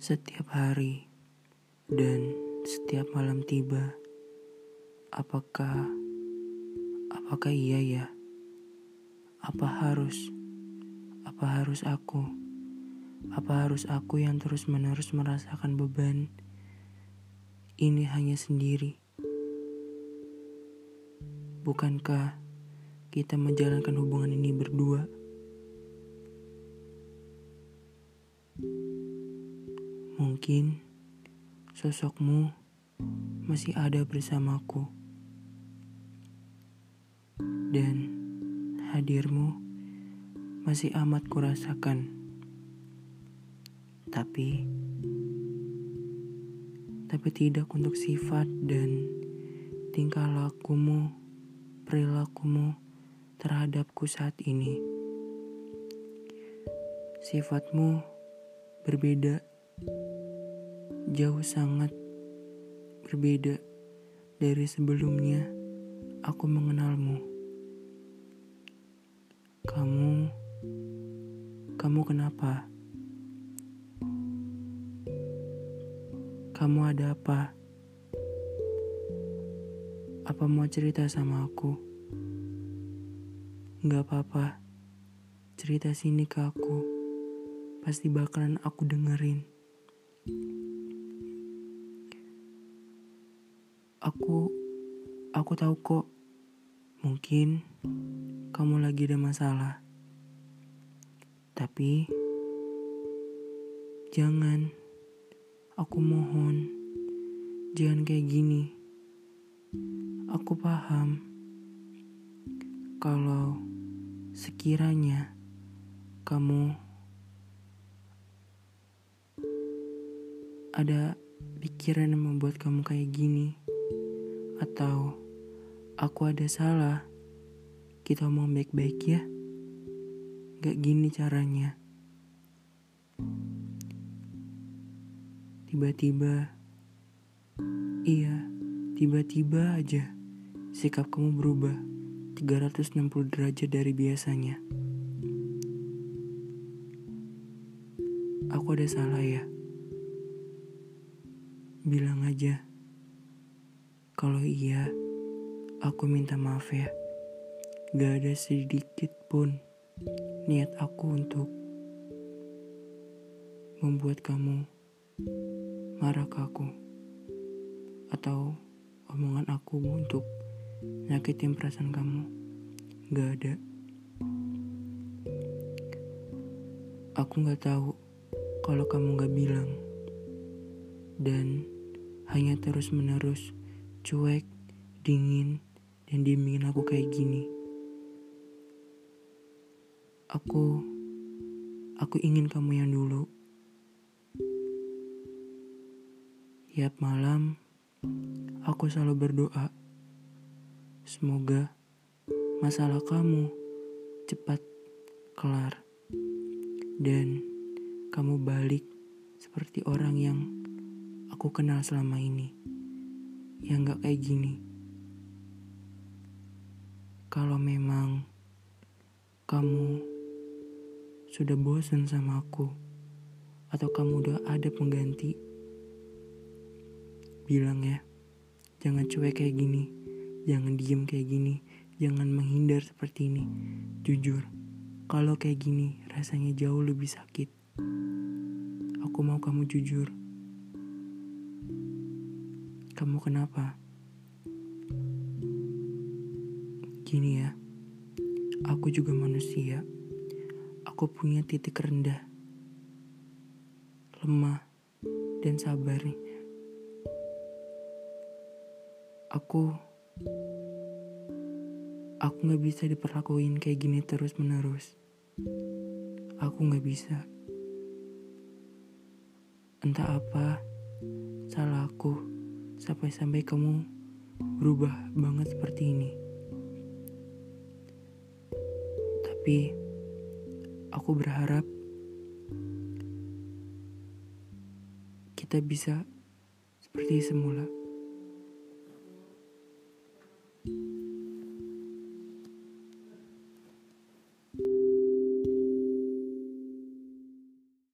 Setiap hari dan setiap malam tiba, apakah apakah iya ya? Apa harus apa harus aku? Apa harus aku yang terus-menerus merasakan beban ini hanya sendiri? Bukankah kita menjalankan hubungan ini berdua? Mungkin sosokmu masih ada bersamaku, dan hadirmu masih amat kurasakan. Tapi, tapi tidak untuk sifat dan tingkah lakumu, perilakumu terhadapku saat ini. Sifatmu berbeda jauh sangat berbeda dari sebelumnya aku mengenalmu. Kamu, kamu kenapa? Kamu ada apa? Apa mau cerita sama aku? Gak apa-apa, cerita sini ke aku. Pasti bakalan aku dengerin. Aku, aku tahu kok. Mungkin kamu lagi ada masalah. Tapi, jangan. Aku mohon, jangan kayak gini. Aku paham kalau sekiranya kamu ada pikiran yang membuat kamu kayak gini. Atau aku ada salah? Kita mau baik-baik ya? Gak gini caranya. Tiba-tiba, iya, tiba-tiba aja sikap kamu berubah 360 derajat dari biasanya. Aku ada salah ya? Bilang aja. Kalau iya, aku minta maaf ya. Gak ada sedikit pun niat aku untuk membuat kamu marah ke aku. Atau omongan aku untuk nyakitin perasaan kamu. Gak ada. Aku gak tahu kalau kamu gak bilang. Dan hanya terus menerus cuek, dingin, dan diemin aku kayak gini. Aku, aku ingin kamu yang dulu. Tiap malam, aku selalu berdoa. Semoga masalah kamu cepat kelar. Dan kamu balik seperti orang yang aku kenal selama ini yang gak kayak gini. Kalau memang kamu sudah bosan sama aku, atau kamu udah ada pengganti, bilang ya, jangan cuek kayak gini, jangan diem kayak gini, jangan menghindar seperti ini. Jujur, kalau kayak gini rasanya jauh lebih sakit. Aku mau kamu jujur. Kamu kenapa? Gini ya, aku juga manusia. Aku punya titik rendah, lemah, dan sabar. Aku, aku gak bisa diperlakuin kayak gini terus menerus. Aku gak bisa. Entah apa, salah aku sampai-sampai kamu berubah banget seperti ini. Tapi aku berharap kita bisa seperti semula.